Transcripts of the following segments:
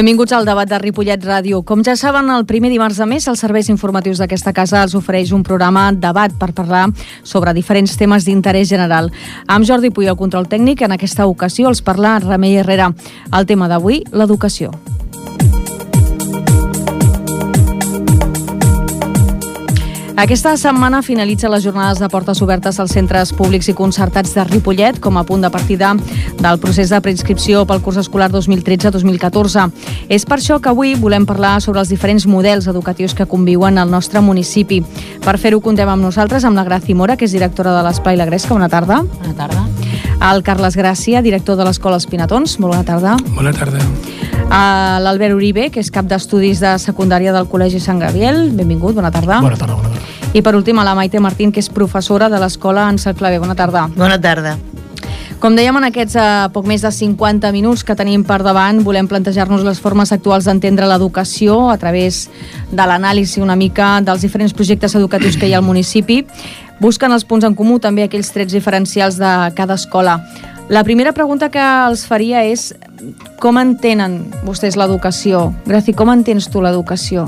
Benvinguts al debat de Ripollet Ràdio. Com ja saben, el primer dimarts de mes, els serveis informatius d'aquesta casa els ofereix un programa debat per parlar sobre diferents temes d'interès general. Amb Jordi Puy, el control tècnic, en aquesta ocasió els parla Remei Herrera. El tema d'avui, l'educació. Aquesta setmana finalitza les jornades de portes obertes als centres públics i concertats de Ripollet com a punt de partida del procés de preinscripció pel curs escolar 2013-2014. És per això que avui volem parlar sobre els diferents models educatius que conviuen al nostre municipi. Per fer-ho contem amb nosaltres amb la Graci Mora, que és directora de l'Esplai La Gresca. Bona tarda. Bona tarda. El Carles Gràcia, director de l'Escola Els Pinatons. Molt bona tarda. Bona tarda. L'Albert Uribe, que és cap d'estudis de secundària del Col·legi Sant Gabriel. Benvingut, bona tarda. Bona tarda, bona tarda. I per últim, a la Maite Martín, que és professora de l'Escola Ansel Clavé. Bona tarda. Bona tarda. Com dèiem, en aquests eh, poc més de 50 minuts que tenim per davant, volem plantejar-nos les formes actuals d'entendre l'educació a través de l'anàlisi una mica dels diferents projectes educatius que hi ha al municipi, busquen els punts en comú, també aquells trets diferencials de cada escola. La primera pregunta que els faria és com entenen vostès l'educació? Graci, com entens tu l'educació?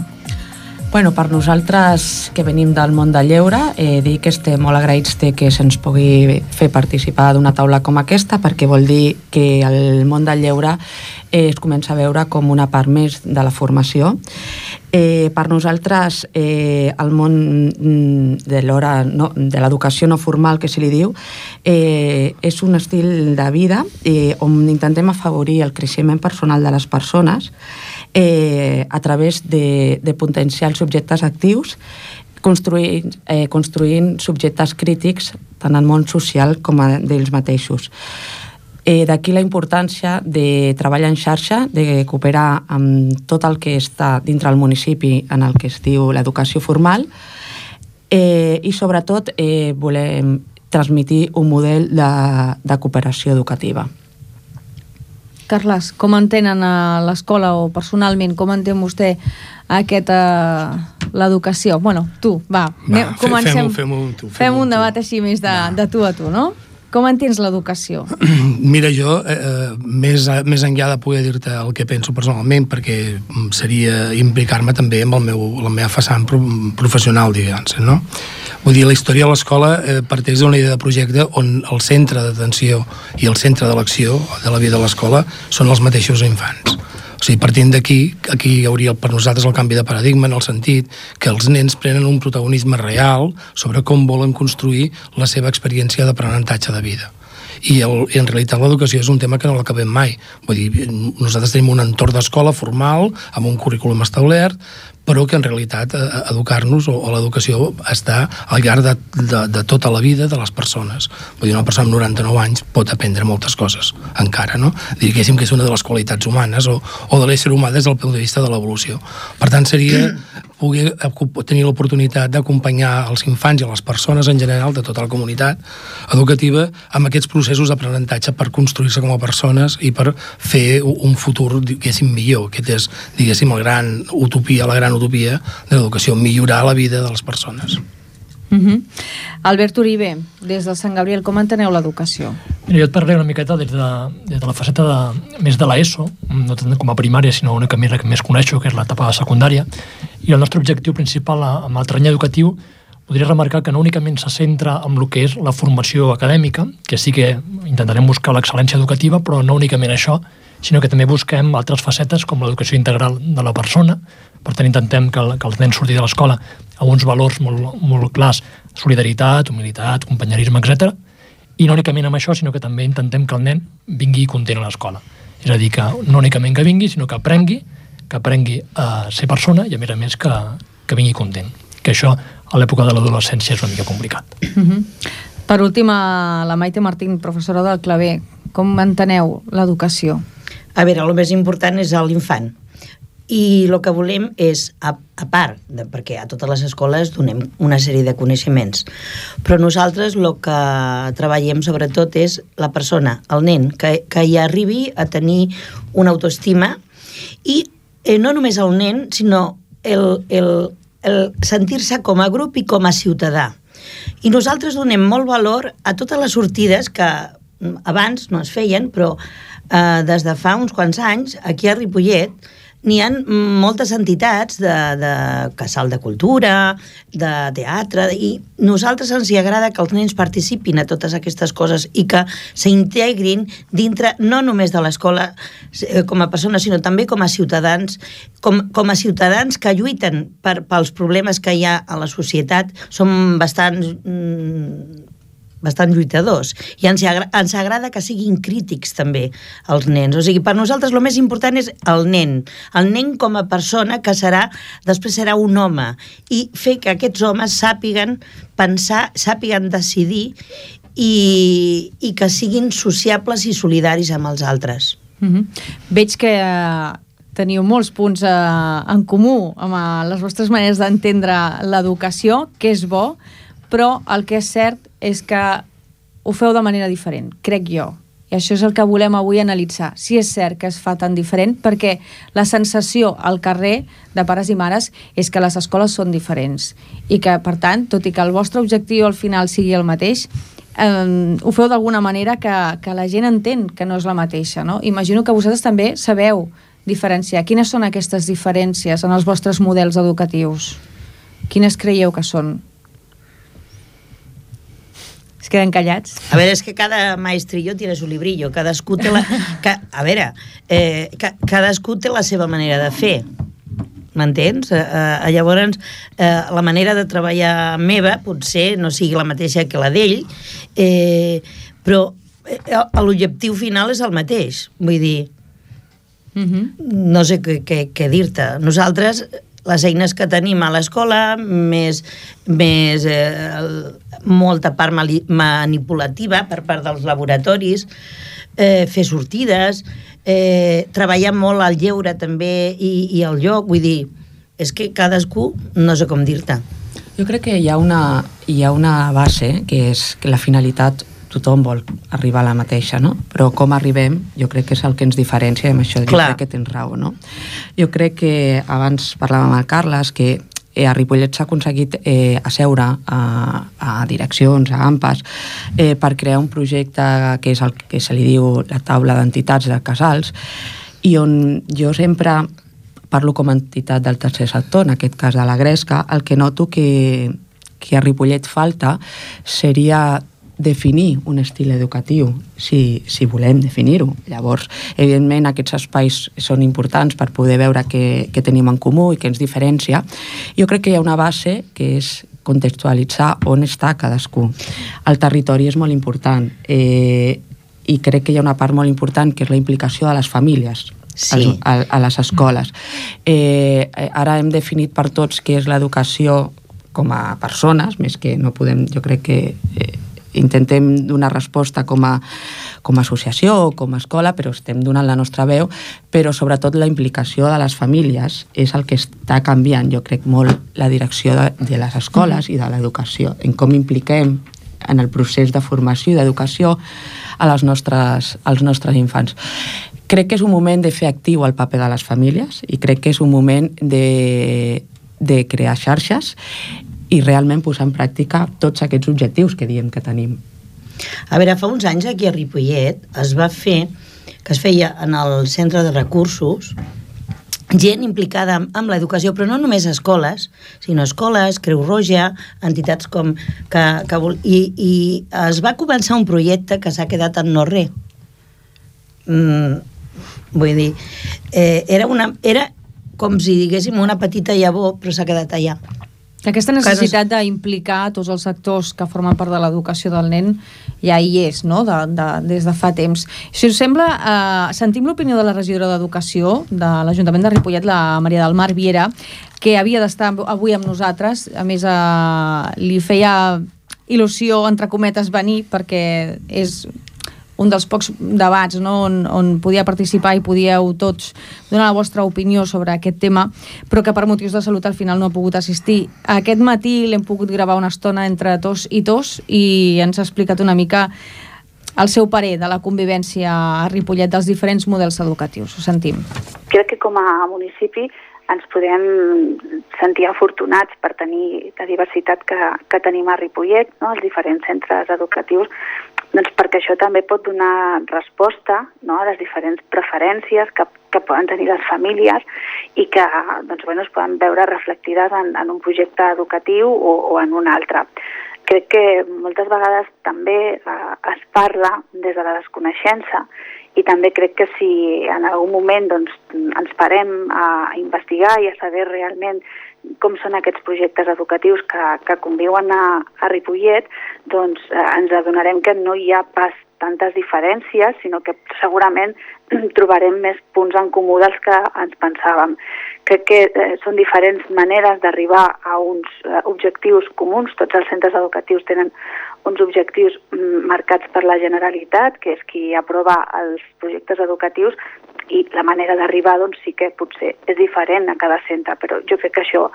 Bueno, per nosaltres que venim del món del lleure, eh, dir que estem molt agraïts de que se'ns pugui fer participar d'una taula com aquesta, perquè vol dir que el món del lleure eh, es comença a veure com una part més de la formació. Eh, per nosaltres, eh, el món mm, de l'hora no, de l'educació no formal, que se li diu, eh, és un estil de vida eh, on intentem afavorir el creixement personal de les persones eh, a través de, de potenciar els subjectes actius construint, eh, construint subjectes crítics tant al món social com a d'ells mateixos. Eh, D'aquí la importància de treballar en xarxa, de cooperar amb tot el que està dintre del municipi en el que es diu l'educació formal eh, i sobretot eh, volem transmitir un model de, de cooperació educativa. Carles, com entenen a l'escola o personalment, com entén vostè aquesta l'educació? Bueno, tu, va, Va, anem- comencem. fem-ho, fem-ho amb tu, Fem fem-ho un tu. debat així més de, de tu a tu, no? Com entens l'educació? Mira, jo, eh, eh, més, més enllà de poder dir-te el que penso personalment, perquè seria implicar-me també amb el meu, la meva façana pro professional, diguem no? Vull dir, la història de l'escola eh, parteix d'una idea de projecte on el centre d'atenció i el centre de l'acció de la vida de l'escola són els mateixos infants. O sigui, partint d'aquí, aquí hi hauria per nosaltres el canvi de paradigma en el sentit que els nens prenen un protagonisme real sobre com volen construir la seva experiència d'aprenentatge de vida i, el, i en realitat l'educació és un tema que no l'acabem mai. Vull dir, nosaltres tenim un entorn d'escola formal, amb un currículum establert, però que en realitat eh, educar-nos o, o l'educació està al llarg de, de, de tota la vida de les persones. Vull dir, una persona amb 99 anys pot aprendre moltes coses, encara, no? Diguéssim que és una de les qualitats humanes o, o de l'ésser humà des del punt de vista de l'evolució. Per tant, seria poder acu- tenir l'oportunitat d'acompanyar els infants i les persones en general de tota la comunitat educativa amb aquests processos d'aprenentatge per construir-se com a persones i per fer un futur, diguéssim, millor. Aquest és, diguéssim, el gran utopia, la gran utopia de l'educació, millorar la vida de les persones. Uh -huh. Albert Uribe, des del Sant Gabriel, com enteneu l'educació? Jo et parlaré una miqueta des de, des de la faceta de, més de l'ESO, no tant com a primària, sinó una que més, que més coneixo, que és l'etapa secundària, i el nostre objectiu principal amb el terreny educatiu podria remarcar que no únicament se centra en el que és la formació acadèmica, que sí que intentarem buscar l'excel·lència educativa, però no únicament això, sinó que també busquem altres facetes com l'educació integral de la persona, per tant intentem que, que els nens surtin de l'escola amb uns valors molt, molt clars, solidaritat, humilitat, companyerisme, etc. I no únicament amb això, sinó que també intentem que el nen vingui content a l'escola. És a dir, que no únicament que vingui, sinó que aprengui, que aprengui a ser persona i, a més a més, que, que vingui content. Que això, a l'època de l'adolescència, és una mica complicat. Uh -huh. Per últim, a la Maite Martín, professora del claver, com enteneu l'educació? A veure, el més important és l'infant. I el que volem és, a, a part, de, perquè a totes les escoles donem una sèrie de coneixements, però nosaltres el que treballem sobretot és la persona, el nen, que, que hi arribi a tenir una autoestima i eh, no només el nen, sinó el, el, el sentir-se com a grup i com a ciutadà. I nosaltres donem molt valor a totes les sortides que mm, abans no es feien, però eh, des de fa uns quants anys, aquí a Ripollet, n'hi ha moltes entitats de, de casal de cultura, de teatre, i nosaltres ens hi agrada que els nens participin a totes aquestes coses i que s'integrin dintre, no només de l'escola eh, com a persones, sinó també com a ciutadans, com, com a ciutadans que lluiten per, pels problemes que hi ha a la societat, som bastants mm, bastant lluitadors. I ens, agra ens agrada que siguin crítics també els nens, o sigui, per nosaltres el més important és el nen, el nen com a persona que serà, després serà un home. I fer que aquests homes sàpiguen pensar, sàpiguen decidir i, i que siguin sociables i solidaris amb els altres. Mm -hmm. Veig que eh, teniu molts punts eh, en comú amb eh, les vostres maneres d'entendre l'educació, que és bo, però el que és cert és que ho feu de manera diferent, crec jo. I això és el que volem avui analitzar. Si és cert que es fa tan diferent, perquè la sensació al carrer de pares i mares és que les escoles són diferents i que, per tant, tot i que el vostre objectiu al final sigui el mateix, eh, ho feu d'alguna manera que, que la gent entén que no és la mateixa. No? Imagino que vosaltres també sabeu diferenciar. Quines són aquestes diferències en els vostres models educatius? Quines creieu que són? Es queden callats. A veure, és que cada maestrillo tiene su librillo, cadascú té la... Ca, a veure, eh, ca, cadascú té la seva manera de fer, m'entens? Eh, eh, llavors, eh, la manera de treballar meva potser no sigui la mateixa que la d'ell, eh, però eh, l'objectiu final és el mateix, vull dir, uh -huh. no sé què, què, què dir-te. Nosaltres les eines que tenim a l'escola, més, més eh, molta part manipulativa per part dels laboratoris, eh, fer sortides, eh, treballar molt al lleure també i, i al lloc, vull dir, és que cadascú no sé com dir-te. Jo crec que hi ha una, hi ha una base que és que la finalitat tothom vol arribar a la mateixa, no? Però com arribem, jo crec que és el que ens diferencia i amb això Clar. jo crec que tens raó, no? Jo crec que abans parlàvem amb el Carles que eh, a Ripollet s'ha aconseguit eh, asseure a, a direccions, a AMPAs, eh, per crear un projecte que és el que se li diu la taula d'entitats de casals, i on jo sempre parlo com a entitat del tercer sector, en aquest cas de la Gresca, el que noto que, que a Ripollet falta seria definir un estil educatiu, si, si volem definir-ho. Llavors, evidentment, aquests espais són importants per poder veure què, què tenim en comú i què ens diferencia. Jo crec que hi ha una base que és contextualitzar on està cadascú. El territori és molt important eh, i crec que hi ha una part molt important que és la implicació de les famílies sí. a, a les escoles. Eh, ara hem definit per tots què és l'educació com a persones, més que no podem, jo crec que eh, intentem donar resposta com a, com a associació o com a escola, però estem donant la nostra veu, però sobretot la implicació de les famílies és el que està canviant, jo crec, molt la direcció de, de les escoles i de l'educació, en com impliquem en el procés de formació i d'educació a les nostres, als nostres infants. Crec que és un moment de fer actiu el paper de les famílies i crec que és un moment de, de crear xarxes i realment posar en pràctica tots aquests objectius que diem que tenim. A veure, fa uns anys aquí a Ripollet es va fer, que es feia en el centre de recursos, gent implicada amb, l'educació, però no només escoles, sinó escoles, Creu Roja, entitats com... Que, que vol, i, I es va començar un projecte que s'ha quedat en no res. Mm, vull dir, eh, era, una, era com si diguéssim una petita llavor, però s'ha quedat allà. Aquesta necessitat d'implicar tots els sectors que formen part de l'educació del nen ja hi és, no?, de, de, des de fa temps. Si us sembla, eh, sentim l'opinió de la regidora d'Educació de l'Ajuntament de Ripollet, la Maria del Mar Viera, que havia d'estar avui amb nosaltres. A més, eh, li feia il·lusió, entre cometes, venir, perquè és un dels pocs debats no, on, on podia participar i podíeu tots donar la vostra opinió sobre aquest tema, però que per motius de salut al final no ha pogut assistir. Aquest matí l'hem pogut gravar una estona entre tos i tos i ens ha explicat una mica el seu parer de la convivència a Ripollet dels diferents models educatius. Ho sentim. Crec que com a municipi ens podem sentir afortunats per tenir la diversitat que, que tenim a Ripollet, no? els diferents centres educatius doncs perquè això també pot donar resposta no, a les diferents preferències que, que poden tenir les famílies i que doncs, bueno, es poden veure reflectides en, en un projecte educatiu o, o en un altre. Crec que moltes vegades també eh, es parla des de la desconeixença i també crec que si en algun moment doncs, ens parem a investigar i a saber realment com són aquests projectes educatius que, que conviuen a, a Ripollet, doncs eh, ens adonarem que no hi ha pas tantes diferències, sinó que segurament trobarem més punts en comú dels que ens pensàvem. Crec que eh, són diferents maneres d'arribar a uns eh, objectius comuns. Tots els centres educatius tenen uns objectius mm, marcats per la Generalitat, que és qui aprova els projectes educatius, i la manera d'arribar doncs, sí que potser és diferent a cada centre, però jo crec que això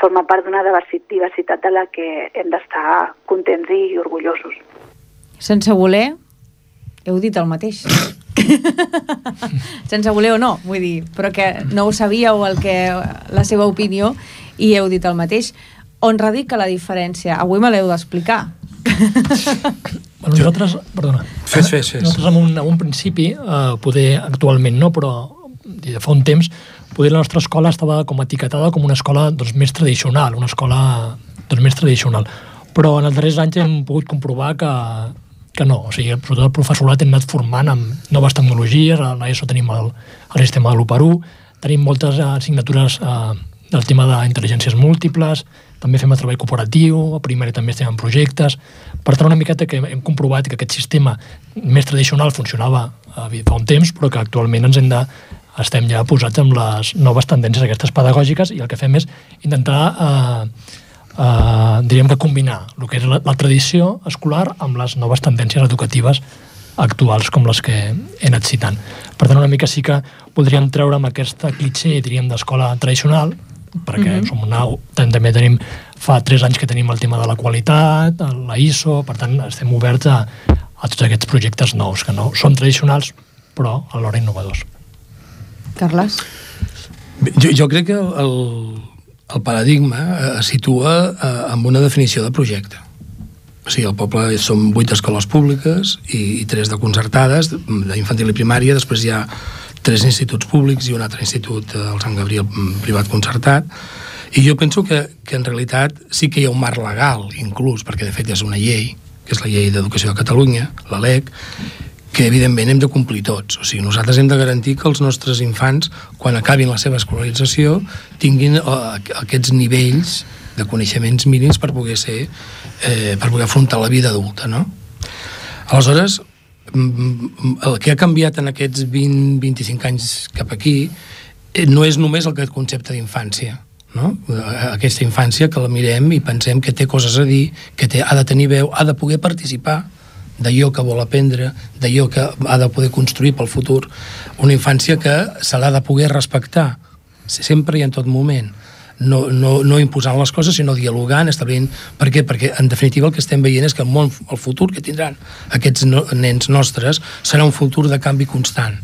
forma part d'una diversitat de la que hem d'estar contents i orgullosos. Sense voler, heu dit el mateix. Sense voler o no, vull dir, però que no ho sabíeu el que, la seva opinió i heu dit el mateix. On radica la diferència? Avui me l'heu d'explicar. Bueno, nosaltres, perdona, Fes, fes, fes. nosaltres en un, en un principi, eh, poder actualment no, però de fa un temps, poder la nostra escola estava com etiquetada com una escola doncs, més tradicional, una escola doncs, més tradicional. Però en els darrers anys hem pogut comprovar que, que no, o sigui, sobretot el professorat hem anat formant amb noves tecnologies, a l'ESO tenim el, el sistema de l'1 tenim moltes assignatures eh, del tema d'intel·ligències múltiples, també fem el treball cooperatiu, a primària també estem en projectes, per tant una miqueta que hem comprovat que aquest sistema més tradicional funcionava eh, fa un temps, però que actualment ens hem de estem ja posats amb les noves tendències aquestes pedagògiques i el que fem és intentar eh, eh, diríem que combinar el que és la, la tradició escolar amb les noves tendències educatives actuals com les que he anat citant. Per tant, una mica sí que podríem treure amb aquesta clitxer, diríem, d'escola tradicional, perquè mm -hmm. som una, també tenim fa tres anys que tenim el tema de la qualitat, la ISO, per tant estem oberts a, a tots aquests projectes nous, que no són tradicionals, però alhora innovadors. Carles? Jo, jo crec que el, el paradigma es situa eh, amb una definició de projecte. O sigui, el poble són vuit escoles públiques i, i tres de concertades, d'infantil i primària, després hi ha tres instituts públics i un altre institut, eh, el Sant Gabriel mm, privat concertat, i jo penso que, que en realitat sí que hi ha un marc legal, inclús, perquè de fet és una llei, que és la llei d'educació de Catalunya, la LEC, que evidentment hem de complir tots. O sigui, nosaltres hem de garantir que els nostres infants, quan acabin la seva escolarització, tinguin uh, aquests nivells de coneixements mínims per poder ser, eh, per poder afrontar la vida adulta, no? Aleshores, el que ha canviat en aquests 20-25 anys cap aquí eh, no és només el concepte d'infància, no? aquesta infància que la mirem i pensem que té coses a dir, que té, ha de tenir veu, ha de poder participar d'allò que vol aprendre, d'allò que ha de poder construir pel futur, una infància que se l'ha de poder respectar sempre i en tot moment no, no, no imposant les coses, sinó dialogant, establint... Per què? Perquè, en definitiva, el que estem veient és que el, món, el futur que tindran aquests no, nens nostres serà un futur de canvi constant.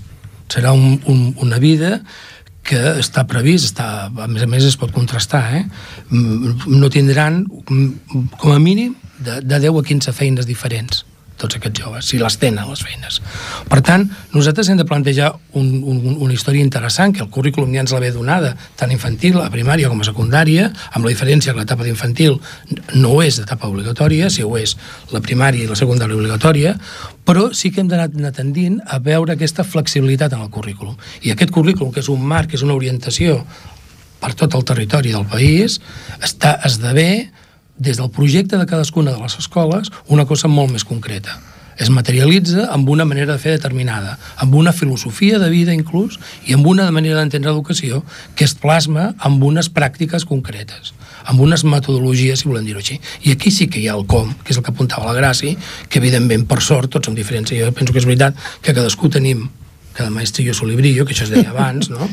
Serà un, un, una vida que està previst, està, a més a més es pot contrastar, eh? no tindran com a mínim de, de 10 a 15 feines diferents tots aquests joves, si les tenen les feines. Per tant, nosaltres hem de plantejar un, un, una història interessant, que el currículum ja ens ve donada, tant infantil, a primària com a secundària, amb la diferència que l'etapa d'infantil no és d'etapa obligatòria, si ho és la primària i la secundària obligatòria, però sí que hem d'anar tendint a veure aquesta flexibilitat en el currículum. I aquest currículum, que és un marc, que és una orientació per tot el territori del país, està, esdevé des del projecte de cadascuna de les escoles una cosa molt més concreta. Es materialitza amb una manera de fer determinada, amb una filosofia de vida inclús i amb una manera d'entendre l'educació que es plasma amb unes pràctiques concretes amb unes metodologies, si volem dir-ho així. I aquí sí que hi ha el com, que és el que apuntava la Gràcia, que evidentment, per sort, tots som diferents. Jo penso que és veritat que cadascú tenim cada maestrillo su librillo, que això es deia abans, no?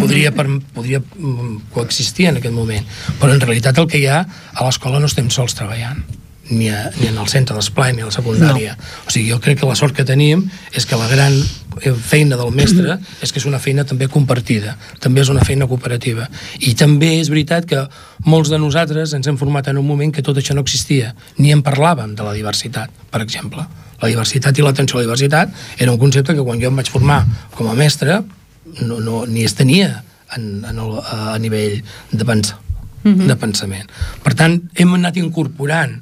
podria, per, podria mm, coexistir en aquest moment. Però en realitat el que hi ha a l'escola no estem sols treballant ni, a, ni en el centre d'esplai ni a la secundària. No. O sigui, jo crec que la sort que tenim és que la gran eh, feina del mestre és que és una feina també compartida, també és una feina cooperativa. I també és veritat que molts de nosaltres ens hem format en un moment que tot això no existia, ni en parlàvem de la diversitat, per exemple. La diversitat i l'atenció a la diversitat era un concepte que quan jo em vaig formar com a mestre no, no, ni es tenia en, en el, a nivell de pensar -huh. de pensament. Per tant, hem anat incorporant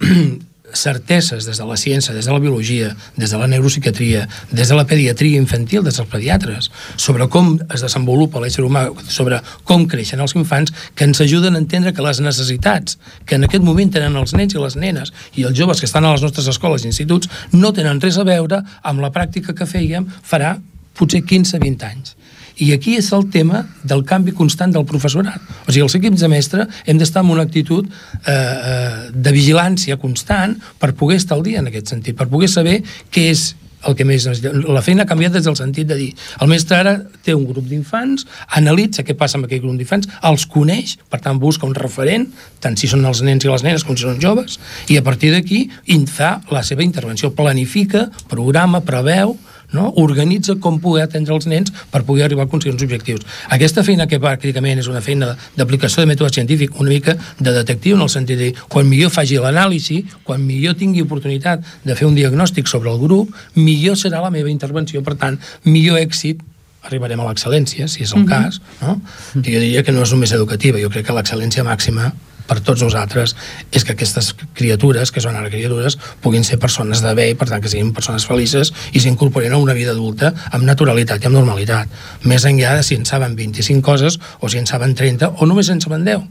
certeses des de la ciència, des de la biologia, des de la neuropsiquiatria, des de la pediatria infantil, des dels pediatres, sobre com es desenvolupa l'ésser humà, sobre com creixen els infants, que ens ajuden a entendre que les necessitats que en aquest moment tenen els nens i les nenes i els joves que estan a les nostres escoles i instituts no tenen res a veure amb la pràctica que fèiem farà potser 15-20 anys. I aquí és el tema del canvi constant del professorat. O sigui, els equips de mestre hem d'estar en una actitud eh, eh, de vigilància constant per poder estar al dia en aquest sentit, per poder saber què és el que més la feina ha canviat des del sentit de dir el mestre ara té un grup d'infants analitza què passa amb aquell grup d'infants els coneix, per tant busca un referent tant si són els nens i les nenes com si són joves i a partir d'aquí fa la seva intervenció, planifica programa, preveu no? organitza com poder atendre els nens per poder arribar a aconseguir uns objectius. Aquesta feina que pràcticament és una feina d'aplicació de mètode científic, una mica de detectiu en el sentit de quan millor faci l'anàlisi, quan millor tingui oportunitat de fer un diagnòstic sobre el grup, millor serà la meva intervenció, per tant, millor èxit arribarem a l'excel·lència, si és el mm -hmm. cas, no? que jo diria que no és només educativa, jo crec que l'excel·lència màxima per tots nosaltres és que aquestes criatures, que són ara criatures, puguin ser persones de bé i per tant que siguin persones felices i s'incorporin a una vida adulta amb naturalitat i amb normalitat. Més enllà de si en saben 25 coses o si en saben 30 o només en saben 10.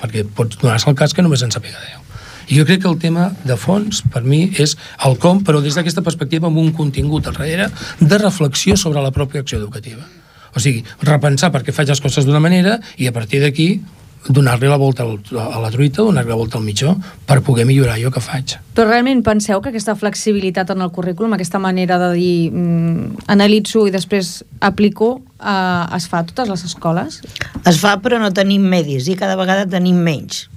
Perquè pot donar-se el cas que només en sàpiga 10. I jo crec que el tema de fons, per mi, és el com, però des d'aquesta perspectiva amb un contingut al darrere de reflexió sobre la pròpia acció educativa. O sigui, repensar per què faig les coses d'una manera i a partir d'aquí donar-li la volta a la truita, donar-li la volta al mitjó per poder millorar allò que faig. Però realment penseu que aquesta flexibilitat en el currículum, aquesta manera de dir mm, analitzo i després aplico, eh, es fa a totes les escoles? Es fa, però no tenim medis i cada vegada tenim menys.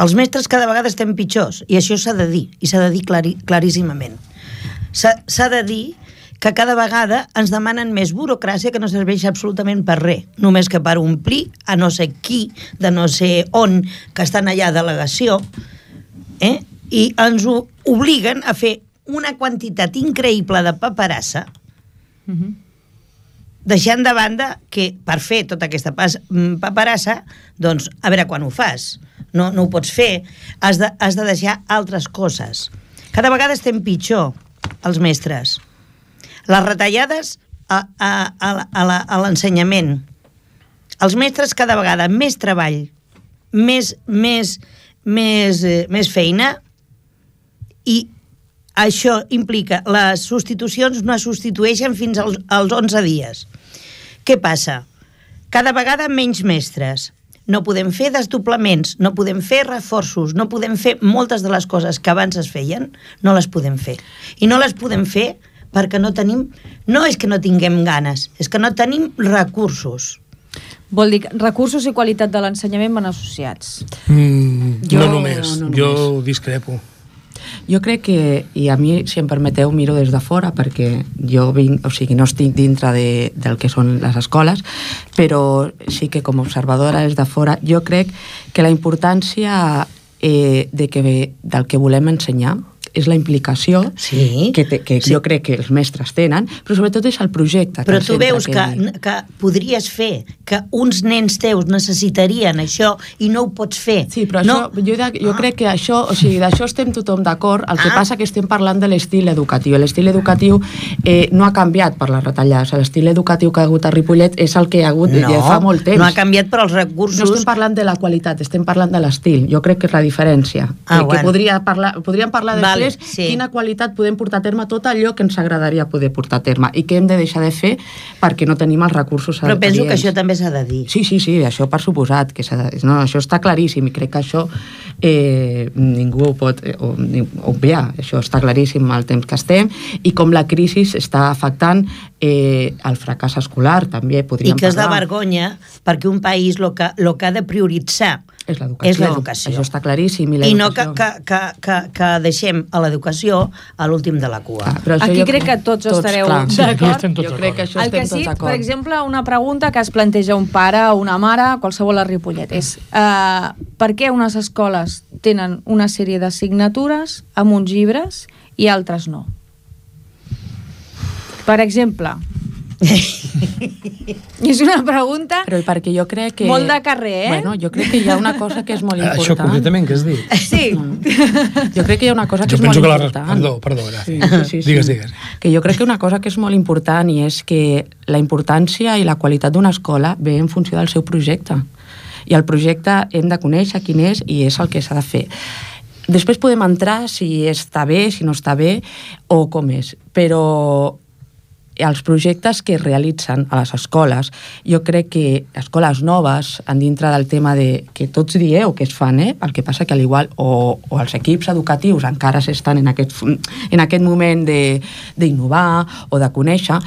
Els mestres cada vegada estem pitjors i això s'ha de dir, i s'ha de dir clari, claríssimament. S'ha de dir que cada vegada ens demanen més burocràcia que no serveix absolutament per res, només que per omplir a no sé qui, de no sé on, que estan allà a delegació, eh? i ens ho obliguen a fer una quantitat increïble de paperassa, uh mhm. -huh. deixant de banda que per fer tota aquesta mm, paperassa, doncs, a veure quan ho fas. No, no ho pots fer. Has de, has de deixar altres coses. Cada vegada estem pitjor, els mestres les retallades a, a, a, a l'ensenyament. Els mestres cada vegada més treball, més, més, més, eh, més feina i això implica les substitucions no es substitueixen fins als, als 11 dies. Què passa? Cada vegada menys mestres. No podem fer desdoblaments, no podem fer reforços, no podem fer moltes de les coses que abans es feien, no les podem fer. I no les podem fer perquè no tenim... No és que no tinguem ganes, és que no tenim recursos. Vol dir que recursos i qualitat de l'ensenyament van associats? Mm, jo, no només, no, no jo només. discrepo. Jo crec que, i a mi, si em permeteu, miro des de fora, perquè jo vinc, o sigui, no estic dintre de, del que són les escoles, però sí que com a observadora des de fora, jo crec que la importància eh, de que, del que volem ensenyar és la implicació sí, que, te, que sí. jo crec que els mestres tenen, però sobretot és el projecte. Però tu veus que, que, que podries fer que uns nens teus necessitarien això i no ho pots fer. Sí, però no. això, jo, jo ah. crec que això, o sigui, d'això estem tothom d'acord, el que ah. passa que estem parlant de l'estil educatiu. L'estil educatiu eh, no ha canviat per les retallades. L'estil educatiu que ha hagut a Ripollet és el que ha hagut no, ja fa molt temps. No ha canviat per als recursos... No estem parlant de la qualitat, estem parlant de l'estil. Jo crec que és la diferència. Ah, que, bueno. que podria parlar, podríem parlar de després sí. quina qualitat podem portar a terme tot allò que ens agradaria poder portar a terme i què hem de deixar de fer perquè no tenim els recursos Però penso que això també s'ha de dir. Sí, sí, sí, això per suposat, que de... no, això està claríssim i crec que això eh, ningú ho pot eh, obviar, això està claríssim el temps que estem i com la crisi està afectant eh, el fracàs escolar també podríem I que és parlar. de vergonya perquè un país el que, lo que ha de prioritzar És l'educació. És l'educació. Això està claríssim. I, I no que, que, que, que, que deixem a l'educació a l'últim de la cua. Ah, Aquí jo- crec que tots estareu clar. Sí, d'acord. tots Jo crec que això El que estem sí, tots per exemple, una pregunta que es planteja un pare o una mare, qualsevol a Ripollet, és uh, per què unes escoles tenen una sèrie d'assignatures amb uns llibres i altres no? Per exemple, és una pregunta Però perquè jo crec que... molt de carrer, eh? Bueno, jo crec que hi ha una cosa que és molt important. Això concretament que has dit? Sí, Jo crec que hi ha una cosa que Jo és molt que la important. Perdó, perdó, Sí, gràcies. sí, sí, Digues, sí. digues. Que jo crec que una cosa que és molt important i és que la importància i la qualitat d'una escola ve en funció del seu projecte. I el projecte hem de conèixer quin és i és el que s'ha de fer. Després podem entrar si està bé, si no està bé o com és, però els projectes que es realitzen a les escoles, jo crec que escoles noves, en dintre del tema de que tots dieu que es fan, eh? el que passa que al igual, o, o els equips educatius encara s'estan en, aquest, en aquest moment d'innovar o de conèixer,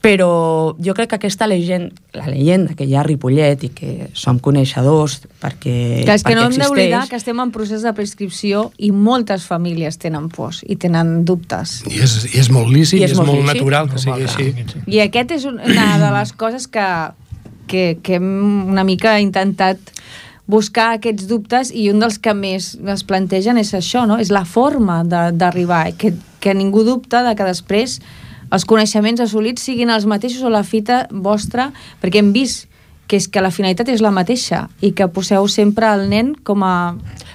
però jo crec que aquesta llegenda, la llegenda que hi ha a Ripollet i que som coneixedors perquè, que és que perquè no hem d'oblidar existeix, que estem en procés de prescripció i moltes famílies tenen pors i tenen dubtes. I és, i és molt lícit, i és, molt, lícit. natural que sigui així. sí. I aquest és un- una de les coses que, que, que hem una mica intentat buscar aquests dubtes i un dels que més es plantegen és això, no? és la forma de- d'arribar, que, que ningú dubta de que després els coneixements assolits siguin els mateixos o la fita vostra, perquè hem vist que és que la finalitat és la mateixa i que poseu sempre el nen com a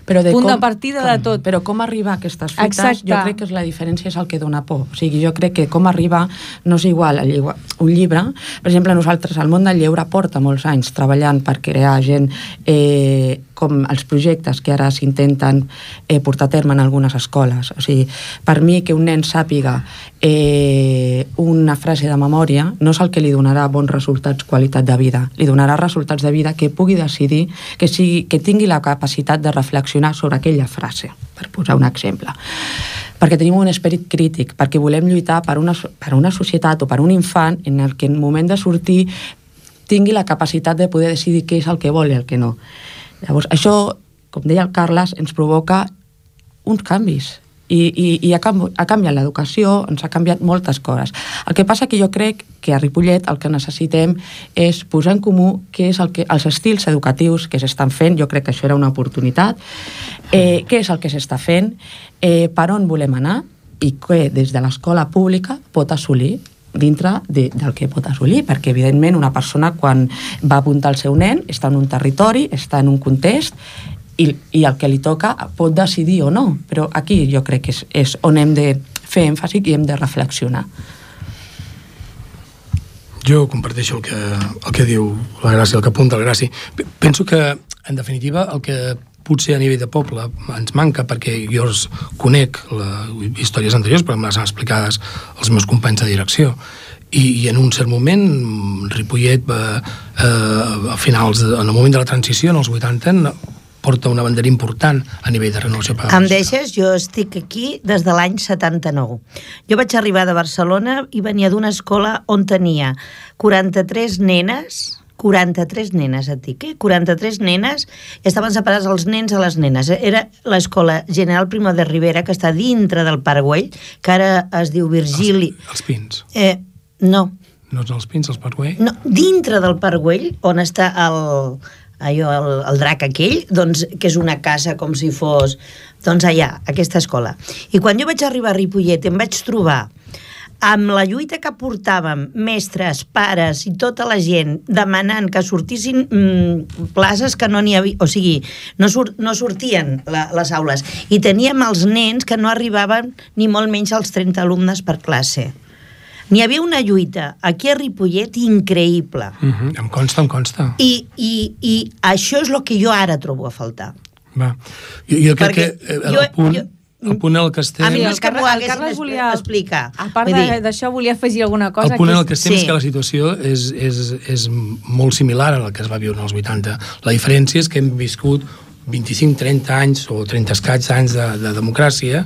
però punt de partida de tot. Però com arribar a aquestes fites, Exacte. jo crec que és la diferència és el que dona por. O sigui, jo crec que com arribar no és igual a un llibre. Per exemple, nosaltres, el món del lleure porta molts anys treballant per crear gent eh, com els projectes que ara s'intenten eh, portar a terme en algunes escoles. O sigui, per mi que un nen sàpiga eh, una frase de memòria no és el que li donarà bons resultats, qualitat de vida. Li donarà resultats de vida que pugui decidir, que, sigui, que tingui la capacitat de reflexionar sobre aquella frase, per posar un exemple perquè tenim un esperit crític, perquè volem lluitar per una, per una societat o per un infant en el que en moment de sortir tingui la capacitat de poder decidir què és el que vol i el que no. Llavors, això, com deia el Carles, ens provoca uns canvis i, i, i ha, ha canviat l'educació, ens ha canviat moltes coses. El que passa que jo crec que a Ripollet el que necessitem és posar en comú què és el que, els estils educatius que s'estan fent, jo crec que això era una oportunitat, eh, què és el que s'està fent, eh, per on volem anar i què des de l'escola pública pot assolir dintre de, del que pot assolir, perquè evidentment una persona quan va apuntar el seu nen està en un territori, està en un context i, i el que li toca pot decidir o no, però aquí jo crec que és, és on hem de fer èmfasi i hem de reflexionar. Jo comparteixo el que, el que diu la Gràcia, el que apunta la Gràcia. Penso que, en definitiva, el que potser a nivell de poble ens manca, perquè jo els conec la, històries anteriors, però me les han explicades els meus companys de direcció, i, i en un cert moment Ripollet va, eh, a finals, de, en el moment de la transició, en els 80, no- porta una bandera important a nivell de renovació Em pedagògica. deixes? Jo estic aquí des de l'any 79. Jo vaig arribar de Barcelona i venia d'una escola on tenia 43 nenes 43 nenes, et dic, eh? 43 nenes, i estaven separats els nens a les nenes. Era l'escola General Primo de Rivera, que està dintre del Parc Güell, que ara es diu Virgili... Els, els pins. Eh, no, No són els pins, els Parkway? no, dintre del Parc Güell, on està el, allò, el, el drac aquell, doncs, que és una casa com si fos... Doncs allà, aquesta escola. I quan jo vaig arribar a Ripollet em vaig trobar amb la lluita que portàvem, mestres, pares i tota la gent demanant que sortissin mm, places que no n'hi havia, o sigui, no, sur no sortien la, les aules. I teníem els nens que no arribaven ni molt menys als 30 alumnes per classe. N'hi havia una lluita aquí a Ripollet increïble. Uh -huh. Em consta, em consta. I, i, I això és el que jo ara trobo a faltar. Va. Jo, jo crec Perquè que eh, el jo- punt, jo- el punt en el que estem... A mi no el és que Carles- m'ho el haguessin Carles es- volia- explicar. A part d'això, volia afegir alguna cosa. el punt el que estem Sí. és que la situació és, és, és molt similar a la que es va viure als 80. La diferència és que hem viscut 25-30 anys o 30 escaig anys de, de democràcia,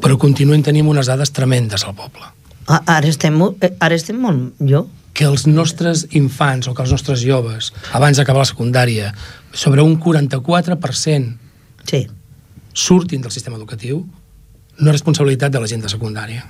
però continuem tenint unes dades tremendes al poble. Ara estem, eh, ara estem molt... Jo que els nostres infants o que els nostres joves, abans d'acabar la secundària, sobre un 44% Sí. surtin del sistema educatiu, no és responsabilitat de la gent de secundària.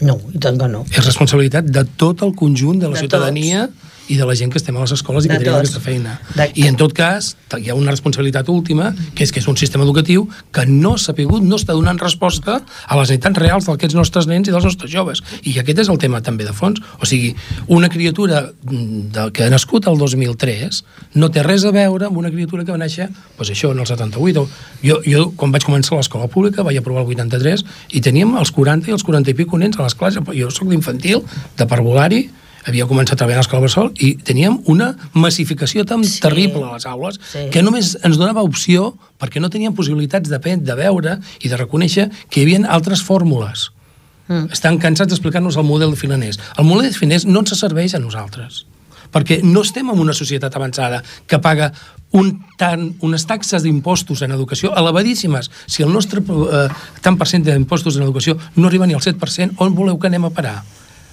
No, i tant que no. És responsabilitat de tot el conjunt de la De ciutadania i de la gent que estem a les escoles i De que tenim aquesta feina. De- I en tot cas, hi ha una responsabilitat última, que és que és un sistema educatiu que no s'ha pogut, no està donant resposta a les necessitats reals d'aquests nostres nens i dels nostres joves. I aquest és el tema també de fons. O sigui, una criatura mm, de, que ha nascut el 2003 no té res a veure amb una criatura que va néixer, doncs això, en el 78. O- Jo, jo quan vaig començar l'escola pública, vaig aprovar el 83, i teníem els 40 i els 40 i pico nens a les classes. Jo sóc d'infantil, de parvulari, havia començat a treballar a l'escola Bressol i teníem una massificació tan Sí. terrible a les aules Sí. que només ens donava opció perquè no teníem possibilitats de, de veure i de reconèixer que hi havia altres fórmules. Mm. Estan cansats d'explicar-nos el model de filaners. El model de filaners no ens serveix a nosaltres perquè no estem en una societat avançada que paga un tant, unes taxes d'impostos en educació elevadíssimes. Si el nostre eh, tant per cent d'impostos en educació no arriba ni al 7%, on voleu que anem a parar?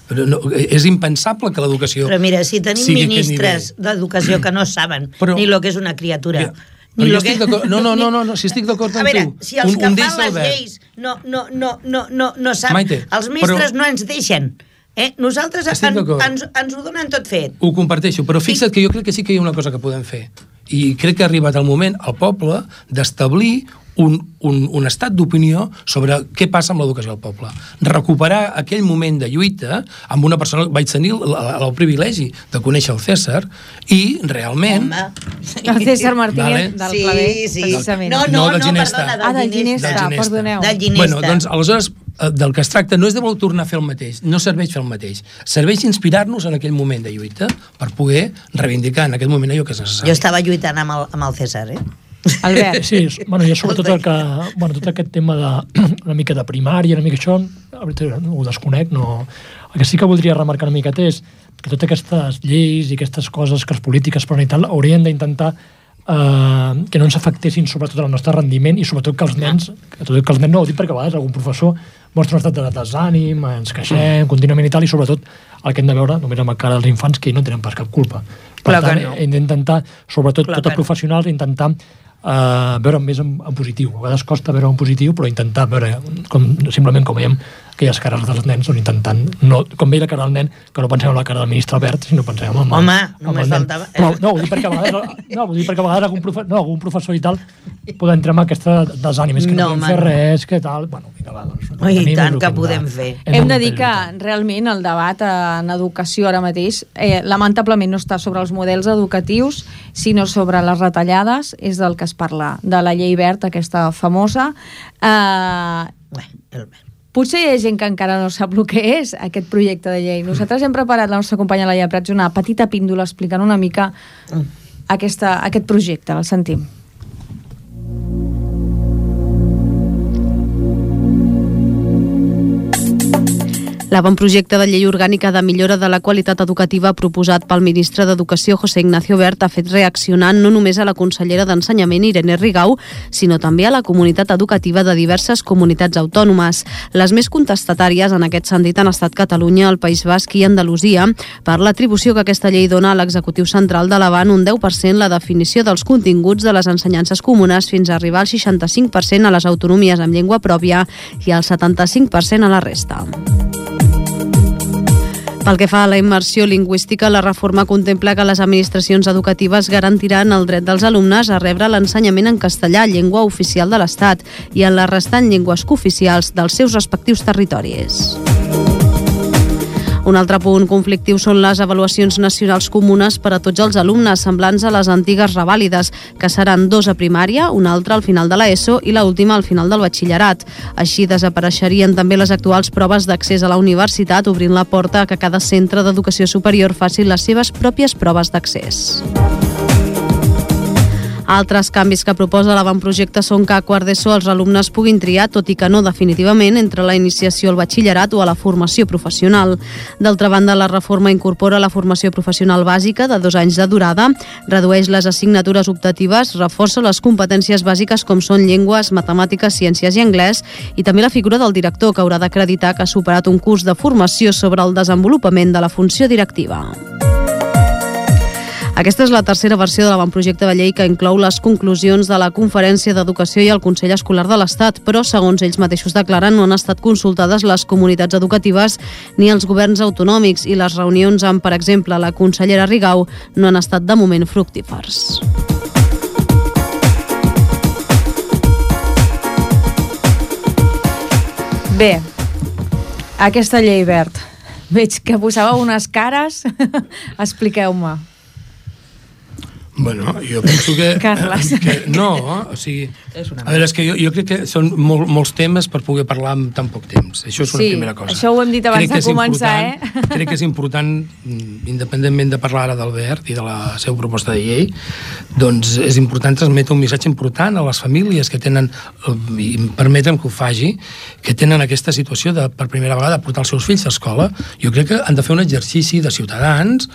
No, és impensable que l'educació... Però mira, si tenim ministres d'educació que no saben Però- ni el que és una criatura... Mira, ni jo lo que- estic no, no, no, no, no, si estic d'acord A amb veure, tu. si els Un- que un fan les lleis no, no, no, no, no, no saben, Maite, els mestres però- no ens deixen. Eh? Nosaltres en, ens, ens ho donen tot fet. Ho comparteixo, però fixa't que jo crec que sí que hi ha una cosa que podem fer. I crec que ha arribat el moment al poble d'establir un, un, un estat d'opinió sobre què passa amb l'educació al poble. Recuperar aquell moment de lluita amb una persona... Vaig tenir el, el, el privilegi de conèixer el César i realment... Home. El César Martínez Vale. del Sí, Clavé, sí. precisament. No, no, No, no, del Ginesta. perdona, Ah, del Ginesta, Del Ginesta. perdoneu. Del Ginesta. Bueno, doncs, aleshores, eh, del que es tracta no és de voler tornar a fer el mateix, no serveix fer el mateix. Serveix inspirar-nos en aquell moment de lluita per poder reivindicar en aquest moment allò que és necessari. Jo estava lluitant amb el, amb el César, eh? Albert, Sí, és- bueno, jo sobretot el que, bueno, tot aquest tema de, una mica de primària, una mica això, ho desconec, no... El que sí que voldria remarcar una miqueta és que totes aquestes lleis i aquestes coses que els polítics posen i tal haurien d'intentar eh, que no ens afectessin sobretot el nostre rendiment i sobretot que els nens, que tot que els nens no ho dic perquè a vegades algun professor mostra un estat de desànim, ens queixem contínuament i tal, i sobretot el que hem de veure només amb la cara dels infants que no tenen pas cap culpa. Per Clar tant, no. hem d'intentar, sobretot Clar tots els no. professionals, intentar uh, veure més en, en positiu. A vegades costa veure en positiu, però intentar veure, com, simplement com veiem, aquelles cares dels nens, doncs intentant, no, com veia la cara del nen, que no pensem en la cara del ministre Albert, sinó pensem en, Home, en només el nen. faltava- Però, no, ho dic perquè a vegades, no, ho dic perquè a vegades algun, profe, no, algun professor i tal pot entrar amb aquesta desànim, és que no, No, podem home, fer no. res, que tal... Bueno, vinga, va, doncs, tenim, és tant el que hem podem fer. hem de dir que realment el debat eh, en educació ara mateix eh, lamentablement no està sobre els models educatius sinó sobre les retallades és del que es parla, de la llei verda aquesta famosa eh, Bé, el... Potser hi ha gent que encara no sap el que és aquest projecte de llei. Nosaltres hem preparat la nostra companya Laia Prats una petita píndola explicant una mica aquesta, aquest projecte. El sentim. L'avantprojecte de llei orgànica de millora de la qualitat educativa proposat pel ministre d'Educació José Ignacio Bert ha fet reaccionar no només a la consellera d'Ensenyament Irene Rigau, sinó també a la comunitat educativa de diverses comunitats autònomes. Les més contestatàries en aquest sentit han estat Catalunya, el País Basc i Andalusia per l'atribució que aquesta llei dona a l'executiu central de l'Avant un 10% la definició dels continguts de les ensenyances comunes fins a arribar al 65% a les autonomies amb llengua pròpia i al 75% a la resta. Pel que fa a la immersió lingüística, la reforma contempla que les administracions educatives garantiran el dret dels alumnes a rebre l'ensenyament en castellà, llengua oficial de l'Estat, i en les restant llengües cooficials dels seus respectius territoris. Un altre punt conflictiu són les avaluacions nacionals comunes per a tots els alumnes, semblants a les antigues revàlides, que seran dos a primària, una altra al final de l'ESO i la última al final del batxillerat. Així desapareixerien també les actuals proves d'accés a la universitat, obrint la porta a que cada centre d'educació superior faci les seves pròpies proves d'accés. Altres canvis que proposa l'avantprojecte són que a quart d'ESO els alumnes puguin triar, tot i que no definitivament, entre la iniciació al batxillerat o a la formació professional. D'altra banda, la reforma incorpora la formació professional bàsica de dos anys de durada, redueix les assignatures optatives, reforça les competències bàsiques com són llengües, matemàtiques, ciències i anglès i també la figura del director que haurà d'acreditar que ha superat un curs de formació sobre el desenvolupament de la funció directiva. Aquesta és la tercera versió de l'avantprojecte de llei que inclou les conclusions de la Conferència d'Educació i el Consell Escolar de l'Estat, però, segons ells mateixos declaren, no han estat consultades les comunitats educatives ni els governs autonòmics i les reunions amb, per exemple, la consellera Rigau no han estat de moment fructífers. Bé, aquesta llei, Bert, veig que posàveu unes cares. Expliqueu-me. Bueno, jo penso que... Carles. que no, o sigui... A veure, és que jo, jo crec que són molt, molts temes per poder parlar en tan poc temps. Això és una Sí, primera cosa. això ho hem dit abans Crec que de començar, eh? Crec que és important, mm, independentment de parlar ara d'Albert i de la seva proposta de llei, doncs és important transmetre un missatge important a les famílies que tenen, eh, i permetre'm que ho faci, que tenen aquesta situació de, per primera vegada, portar els seus fills a escola. Jo crec que han de fer un exercici de ciutadans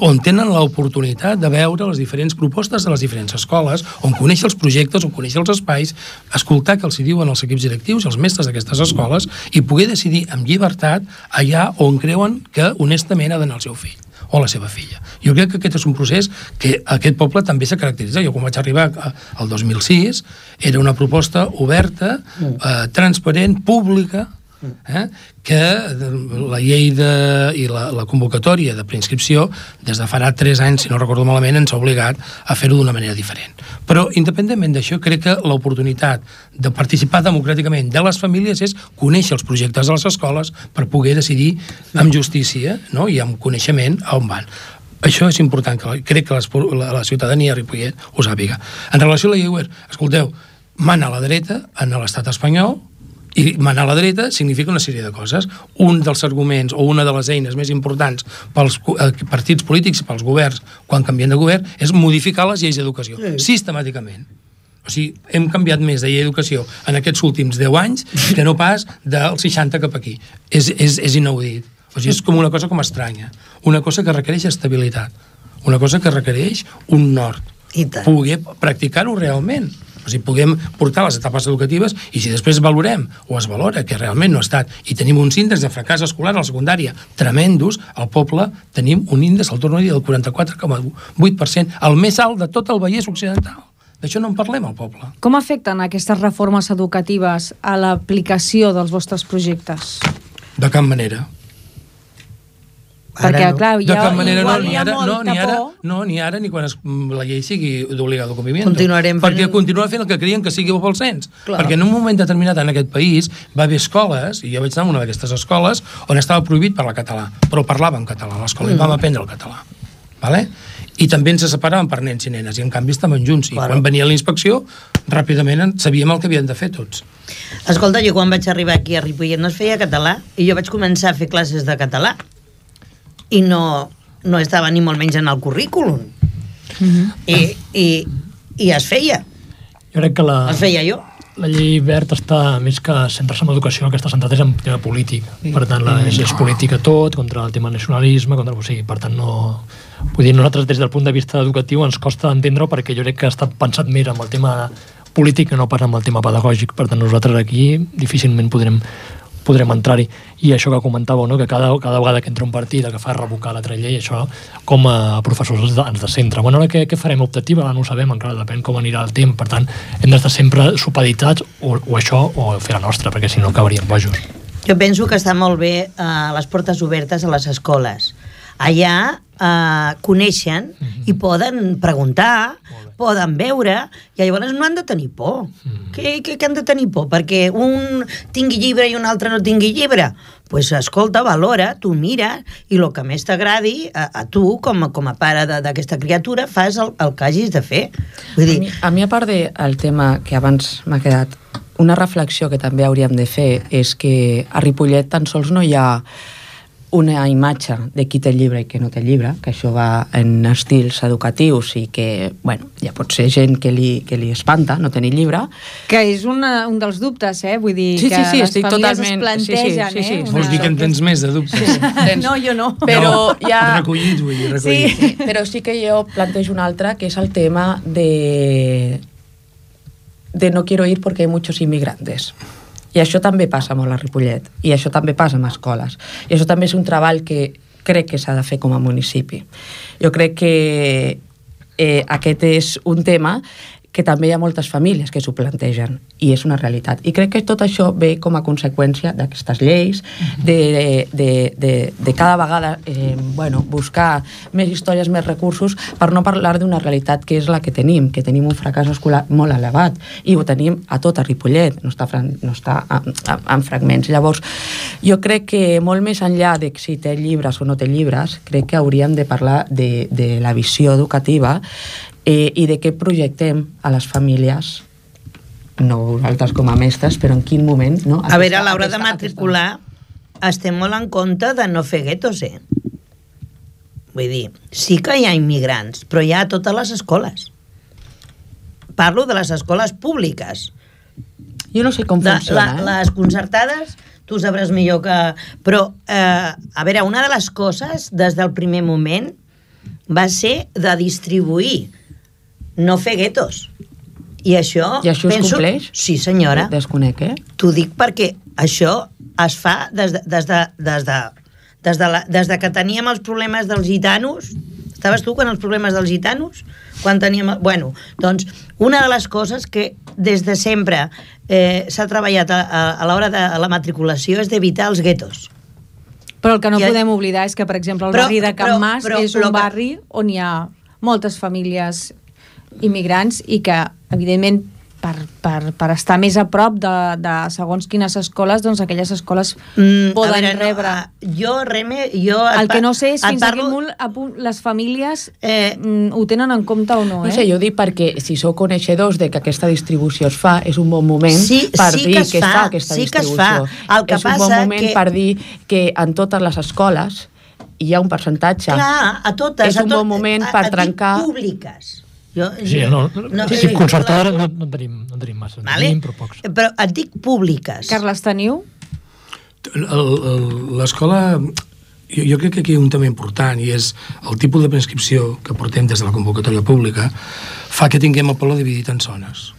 on tenen l'oportunitat de veure les diferents propostes de les diferents escoles, on conèixer els projectes, on conèixer els espais, escoltar què els hi diuen els equips directius i els mestres d'aquestes escoles i poder decidir amb llibertat allà on creuen que honestament ha d'anar el seu fill o la seva filla. Jo crec que aquest és un procés que aquest poble també se caracteritza. Jo quan vaig arribar al 2006 era una proposta oberta, eh, transparent, pública, eh, que la llei de, i la, la convocatòria de preinscripció des de farà 3 anys, si no recordo malament, ens ha obligat a fer-ho d'una manera diferent. Però, independentment d'això, crec que l'oportunitat de participar democràticament de les famílies és conèixer els projectes de les escoles per poder decidir amb justícia no? i amb coneixement a on van. Això és important, que crec que la, la ciutadania de Ripollet ho sàpiga. En relació a la llei Wert, escolteu, mana a la dreta en l'estat espanyol, i manar a la dreta significa una sèrie de coses. Un dels arguments o una de les eines més importants pels eh, partits polítics i pels governs quan canvien de govern és modificar les lleis d'educació, sí. sistemàticament. O sigui, hem canviat més de llei d'educació en aquests últims 10 anys que no pas del 60 cap aquí. És, és, és inaudit. O sigui, és com una cosa com estranya. Una cosa que requereix estabilitat. Una cosa que requereix un nord. Poder practicar-ho realment. O sigui, puguem portar les etapes educatives i si després valorem o es valora que realment no ha estat i tenim uns índexs de fracàs escolar a la secundària tremendos, al poble tenim un índex, el torno a dir, del 44,8%, el més alt de tot el Vallès Occidental. D'això no en parlem al poble. Com afecten aquestes reformes educatives a l'aplicació dels vostres projectes? De cap manera. Perquè, no. clar, De cap manera, no, ni hi ha ara, no, ni ara, no, ni ara, ni quan es, la llei sigui d'obligado compliment. Continuarem fent- Perquè continua fent el que creien que sigui bo pel cens. Clar. Perquè en un moment determinat en aquest país va haver escoles, i jo vaig anar a una d'aquestes escoles, on estava prohibit parlar català, però parlaven català a l'escola, mm. i vam aprendre el català. Vale? I també ens separaven per nens i nenes, i en canvi estaven junts. I Claro. quan venia la inspecció, ràpidament en- sabíem el que havien de fer tots. Escolta, jo quan vaig arribar aquí a Ripollet no es feia català i jo vaig començar a fer classes de català i no, no estava ni molt menys en el currículum. I, i, I es feia, Jo crec que la, es feia jo. la llei verd està, més que centrar-se en educació, el que està centrat és en tema polític. Per tant, la, és, és política tot, contra el tema nacionalisme, contra, o sigui, per tant, no... Vull dir, nosaltres des del punt de vista educatiu ens costa entendre-ho perquè jo crec que està pensat més amb el tema polític que no pas amb el tema pedagògic. Per tant, nosaltres aquí difícilment podrem podrem entrar-hi. I això que comentàveu, no? que cada, cada vegada que entra un partit el que fa és revocar l'altra llei, això com a professors ens, de, descentra. Bueno, ara què, què farem optativa? Ara no ho sabem, encara depèn com anirà el temps. Per tant, hem d'estar sempre supeditats o, o això o fer la nostra, perquè si no acabaríem bojos. Jo penso que està molt bé eh, les portes obertes a les escoles. Allà eh, coneixen i poden preguntar, poden veure, i llavors no han de tenir por. Què, què, què han de tenir por? Perquè un tingui llibre i un altre no tingui llibre? Doncs pues, escolta, valora, tu mira, i el que més t'agradi, a, a tu, com a, com a pare d'aquesta criatura, fas el, el que hagis de fer. Vull A dir, mi, a mi, a part del tema que abans m'ha quedat, una reflexió que també hauríem de fer és que a Ripollet tan sols no hi ha una imatge de qui té llibre i qui no té llibre, que això va en estils educatius i que, bueno, ja pot ser gent que li, que li espanta no tenir llibre. Que és una, un dels dubtes, eh? Vull dir Sí, que sí, sí, les estic famílies totalment- es plantegen, sí, sí, sí, eh? sí. Vols dir que en tens més de dubtes? No, jo no. Però ja... Recollit, vull dir, recollit. Sí, però sí que jo plantejo un altre, que és el tema de, de no quiero ir porque hay muchos inmigrantes. I això també passa molt a Ripollet, i això també passa en escoles. I això també és un treball que crec que s'ha de fer com a municipi. Jo crec que eh, aquest és un tema que també hi ha moltes famílies que s'ho plantegen i és una realitat. I crec que tot això ve com a conseqüència d'aquestes lleis, de, de, de, de cada vegada eh, bueno, buscar més històries, més recursos, per no parlar d'una realitat que és la que tenim, que tenim un fracàs escolar molt elevat i ho tenim a tot a Ripollet, no està, no està en, en, en fragments. Llavors, jo crec que molt més enllà de si té llibres o no té llibres, crec que hauríem de parlar de, de la visió educativa eh, i de què projectem a les famílies no vosaltres com a mestres, però en quin moment... No? A veure, a Aquesta- l'hora de aquesta- matricular estem molt en compte de no fer guetos, eh? Vull dir, sí que hi ha immigrants, però hi ha a totes les escoles. Parlo de les escoles públiques. Jo no sé com De, funciona, la, eh? les concertades, tu sabràs millor que... Però, eh, a veure, una de les coses, des del primer moment, va ser de distribuir, no fer guetos. I això... I això es penso... compleix? Sí, senyora. Desconec, eh? T'ho dic perquè això es fa des de, des de, des de, des de, la, des de que teníem els problemes dels gitanos. Estaves tu quan els problemes dels gitanos? Quan teníem... Bueno, doncs, una de les coses que des de sempre eh, s'ha treballat a, a, a l'hora de la matriculació és d'evitar els guetos. Però el que no I- podem oblidar és que, per exemple, el Però- barri de Can però- Mas però és un barri on hi ha moltes famílies immigrants i que, evidentment, per, per, per estar més a prop de, de segons quines escoles, doncs aquelles escoles Mm, poden a veure, rebre... No, jo, Reme, jo... el que no sé és fins a parlo- quin punt a punt les famílies Eh, mm, ho tenen en compte o no, No eh? sé, jo dic perquè si sou coneixedors de que aquesta distribució es fa, és un bon moment Sí, per sí dir que es que, es fa, fa aquesta sí que es distribució. fa. El que és un bon passa moment que- per dir que en totes les escoles hi ha un percentatge. Clar, a totes. És a un tot, bon moment a, per a, a trencar... públiques. Jo, Sí, no, no, no, sí, sí, concertada no, no, en tenim, no en tenim massa, en Vale? tenim, però pocs. Però et dic públiques. Carles, teniu? L'escola, jo, jo crec que aquí hi ha un tema important i és el tipus de prescripció que portem des de la convocatòria pública fa que tinguem el polo dividit en zones.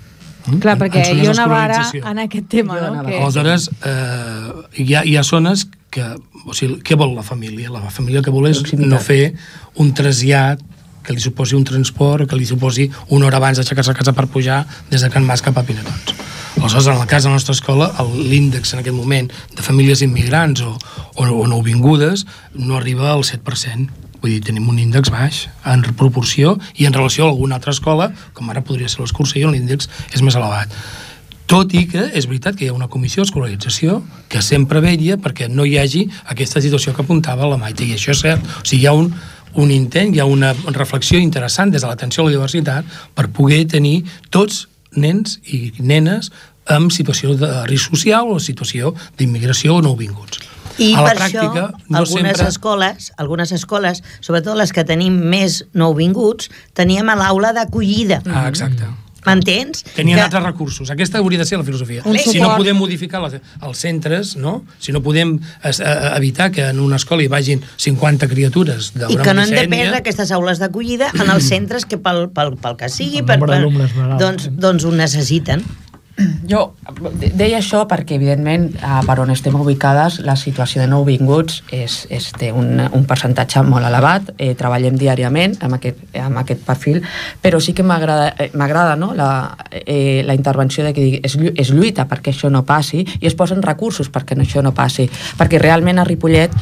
Mm? Clar, En- perquè en jo anava ara en aquest tema, Jo no? Que... Aleshores, eh, hi, ha, hi ha zones que... O sigui, què vol la família? La família que vol és no fer un trasllat que li suposi un transport o que li suposi una hora abans d'aixecar-se a casa per pujar des de Can Mas cap a Pinatons. Aleshores, en el cas de la nostra escola, l'índex en aquest moment de famílies immigrants o, o, o nouvingudes no arriba al 7%. Vull dir, tenim un índex baix en proporció i en relació a alguna altra escola, com ara podria ser l'Escursió, l'índex és més elevat. Tot i que és veritat que hi ha una comissió d'escolarització que sempre vetlla perquè no hi hagi aquesta situació que apuntava la Maite, i això és cert. O sigui, hi ha un, un intent, hi ha una reflexió interessant des de l'atenció a la diversitat per poder tenir tots nens i nenes amb situació de risc social o situació d'immigració o nouvinguts. I a la per pràctica, això, no algunes sempre... escoles, algunes escoles, sobretot les que tenim més nouvinguts, teníem a l'aula d'acollida. Ah, exacte. M'entens? Tenien Que- altres recursos. Aquesta hauria de ser la filosofia. Un si no suport. podem modificar les, els centres, no? si no podem es, a, evitar que en una escola hi vagin 50 criatures I d'una que no hem de perdre aquestes aules d'acollida en els centres que pel, pel, pel que sigui, El per, per, no doncs, eh? doncs ho necessiten. Jo de- deia això perquè, evidentment, per on estem ubicades, la situació de nouvinguts és, és, té un, un percentatge molt elevat. Eh, treballem diàriament amb aquest, amb aquest perfil, però sí que m'agrada eh, no? la, eh, la intervenció de que digui, es, es lluita perquè això no passi i es posen recursos perquè això no passi. Perquè realment a Ripollet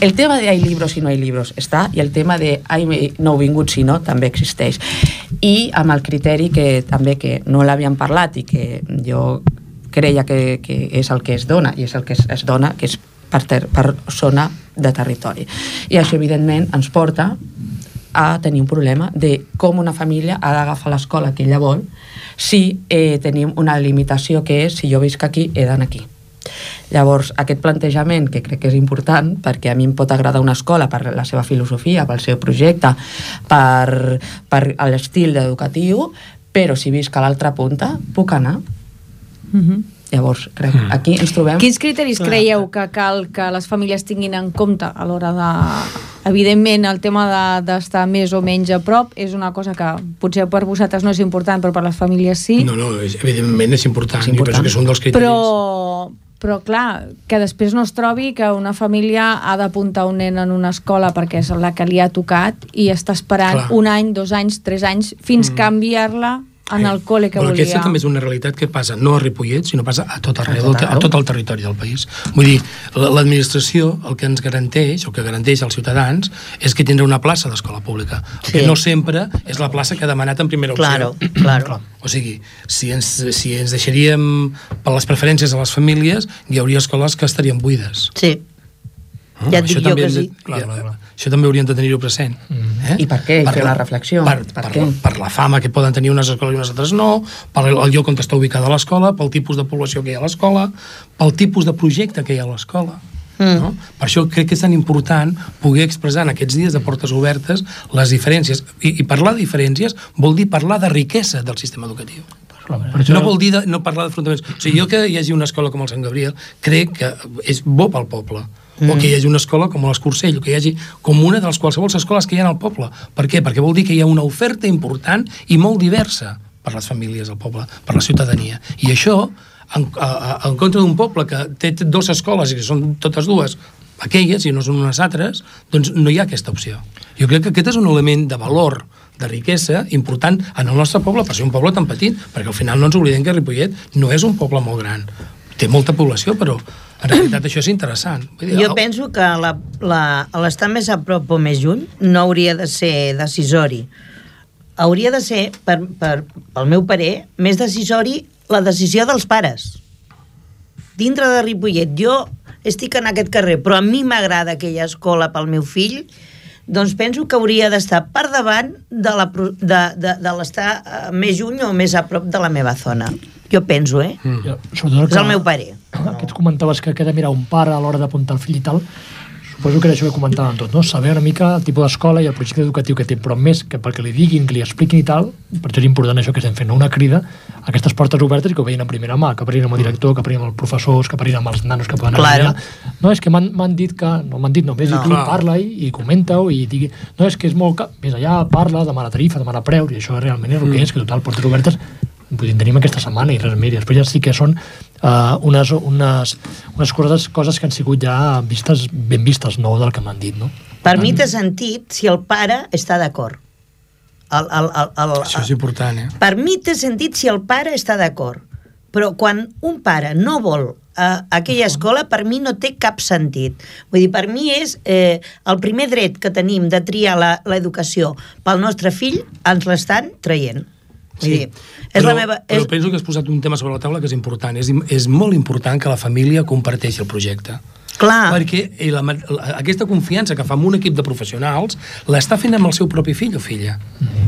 el tema de hay libros i no hay libros està, i el tema de hay nouvinguts i no també existeix. I amb el criteri que també que no l'havíem parlat i que jo creia que, que és el que es dona, i és el que es, es dona, que és per, ter, per zona de territori. I això, evidentment, ens porta a tenir un problema de com una família ha d'agafar l'escola que ella vol si eh, tenim una limitació que és si jo visc aquí, he d'anar aquí. Llavors, aquest plantejament, que crec que és important, perquè a mi em pot agradar una escola per la seva filosofia, pel seu projecte, per, per l'estil educatiu, però si visc a l'altra punta, puc anar. Mm -hmm. Llavors, crec, aquí ens trobem... Quins criteris Clar. creieu que cal que les famílies tinguin en compte a l'hora de... Evidentment, el tema de- d'estar més o menys a prop és una cosa que potser per vosaltres no és important, però per les famílies sí. No, no, és, evidentment és important. És important. Jo penso que és un dels criteris. Però, però clar, que després no es trobi que una família ha d'apuntar un nen en una escola perquè és la que li ha tocat i està esperant Clar. un any, dos anys, tres anys fins mm. canviar-la en el col·le que Però volia. aquesta també és una realitat que passa no a Ripollet, sinó passa a tot arreu, A tot a, a arreu. tot el territori del país. Vull dir, la- l'administració el que ens garanteix, o que garanteix als ciutadans, és que tindrà una plaça d'escola pública. El Sí. que no sempre és la plaça que ha demanat en primera opció. Claro, claro. O sigui, si ens, si ens deixaríem per les preferències de les famílies, hi hauria escoles que estarien buides. Sí. Ah, Ja et això dic jo que hem de- sí. Clar, clar, clar. Això també hauríem de tenir-ho present. Eh? I per què? I fer la reflexió. Per, Per per, què? per la fama que poden tenir unes escoles i unes altres no, per el, el lloc on està ubicada l'escola, pel tipus de població que hi ha a l'escola, pel tipus de projecte que hi ha a l'escola. Mm. No? Per això crec que és tan important poder expressar en aquests dies de portes obertes les diferències. I, i parlar de diferències vol dir parlar de riquesa del sistema educatiu. Clar, per això, No vol dir de, no parlar d'afrontaments. O sigui, jo que hi hagi una escola com el Sant Gabriel, crec que és bo pel poble. Mm. O que hi hagi una escola com l'Escursell, o que hi hagi com una de les qualsevol escoles que hi ha al poble. Per què? Perquè vol dir que hi ha una oferta important i molt diversa per les famílies del poble, per la ciutadania. I això, en, a, a, en contra d'un poble que té dues escoles i que són totes dues aquelles i no són unes altres, doncs no hi ha aquesta opció. Jo crec que aquest és un element de valor de riquesa important en el nostre poble, per ser un poble tan petit, perquè al final no ens oblidem que Ripollet no és un poble molt gran. Té molta població, però en realitat això és interessant. Vull dir, Jo penso que la- la- l'estar més a prop o més lluny no hauria de ser decisori. Hauria de ser, per, per, pel meu parer, més decisori la decisió dels pares. Dintre de Ripollet, jo estic en aquest carrer, però a mi m'agrada aquella escola pel meu fill, doncs penso que hauria d'estar per davant de la pro- de, de, de l'estar eh, més lluny o més a prop de la meva zona. Jo penso, eh? Mm. És el meu parer. Que tu comentaves que, que ha de mirar un pare a l'hora d'apuntar el fill i tal, suposo que era això que comentàvem tot, no? Saber una mica el tipus d'escola i el projecte educatiu que té, però més que perquè li diguin, que li expliquin i tal, per això és important això que estem fent, no? una crida a aquestes portes obertes i que ho veien en primera mà, que parlin amb el director, que parlin amb els professors, que parlin amb els nanos que poden Claro. allà. No, és que m'han m'han dit que... No m'han dit, només No. no, tu parla i, i comenta-ho i digui... No, és que és molt... Vés allà, parla, demana tarifa, demana preus, i això realment és el que és, que total, portes obertes Vull dir, tenim aquesta setmana i res més. I després ja sí que són uh, unes, unes, unes coses, coses que han sigut ja vistes, ben vistes, no del que m'han dit, no? Per mi té sentit si el pare està d'acord. El, el, el, el, Això és important, eh? per mi té sentit si el pare està d'acord. Però quan un pare no vol eh, aquella escola, per mi no té cap sentit. Vull dir, per mi és eh, el primer dret que tenim de triar la- l'educació pel nostre fill, ens l'estan traient. Vull dir, és però, la meva... però És, penso que has posat un tema sobre la taula que és important. És, és molt important que la família comparteixi el projecte. Clar, Perquè eh, la, la, aquesta confiança que fa amb un equip de professionals l'està fent amb el seu propi fill o filla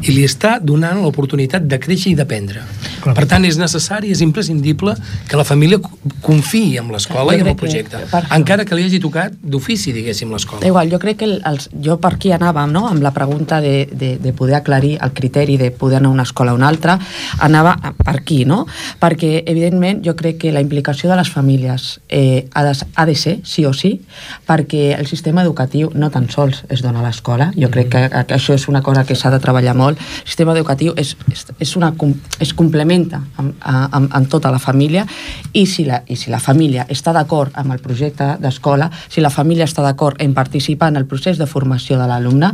i li està donant l'oportunitat de créixer i d'aprendre. Per tant, és necessari, és imprescindible que la família co- confiï en l'escola i en el que- projecte, això. encara que li hagi tocat d'ofici, diguéssim, l'escola. Igual, jo crec que el, els, jo per aquí anàvem, no?, amb la pregunta de, de, de poder aclarir el criteri de poder anar a una escola o una altra, anava per aquí, no? Perquè, evidentment, jo crec que la implicació de les famílies eh, ha, de, ha de ser, sí o sí, perquè el sistema educatiu no tan sols es dona a l'escola, jo crec que, que això és una cosa que s'ha de treballar molt, el sistema educatiu és, és, és una, es complementa amb, amb, amb tota la família i si la, i si la família està d'acord amb el projecte d'escola, si la família està d'acord en participar en el procés de formació de l'alumne,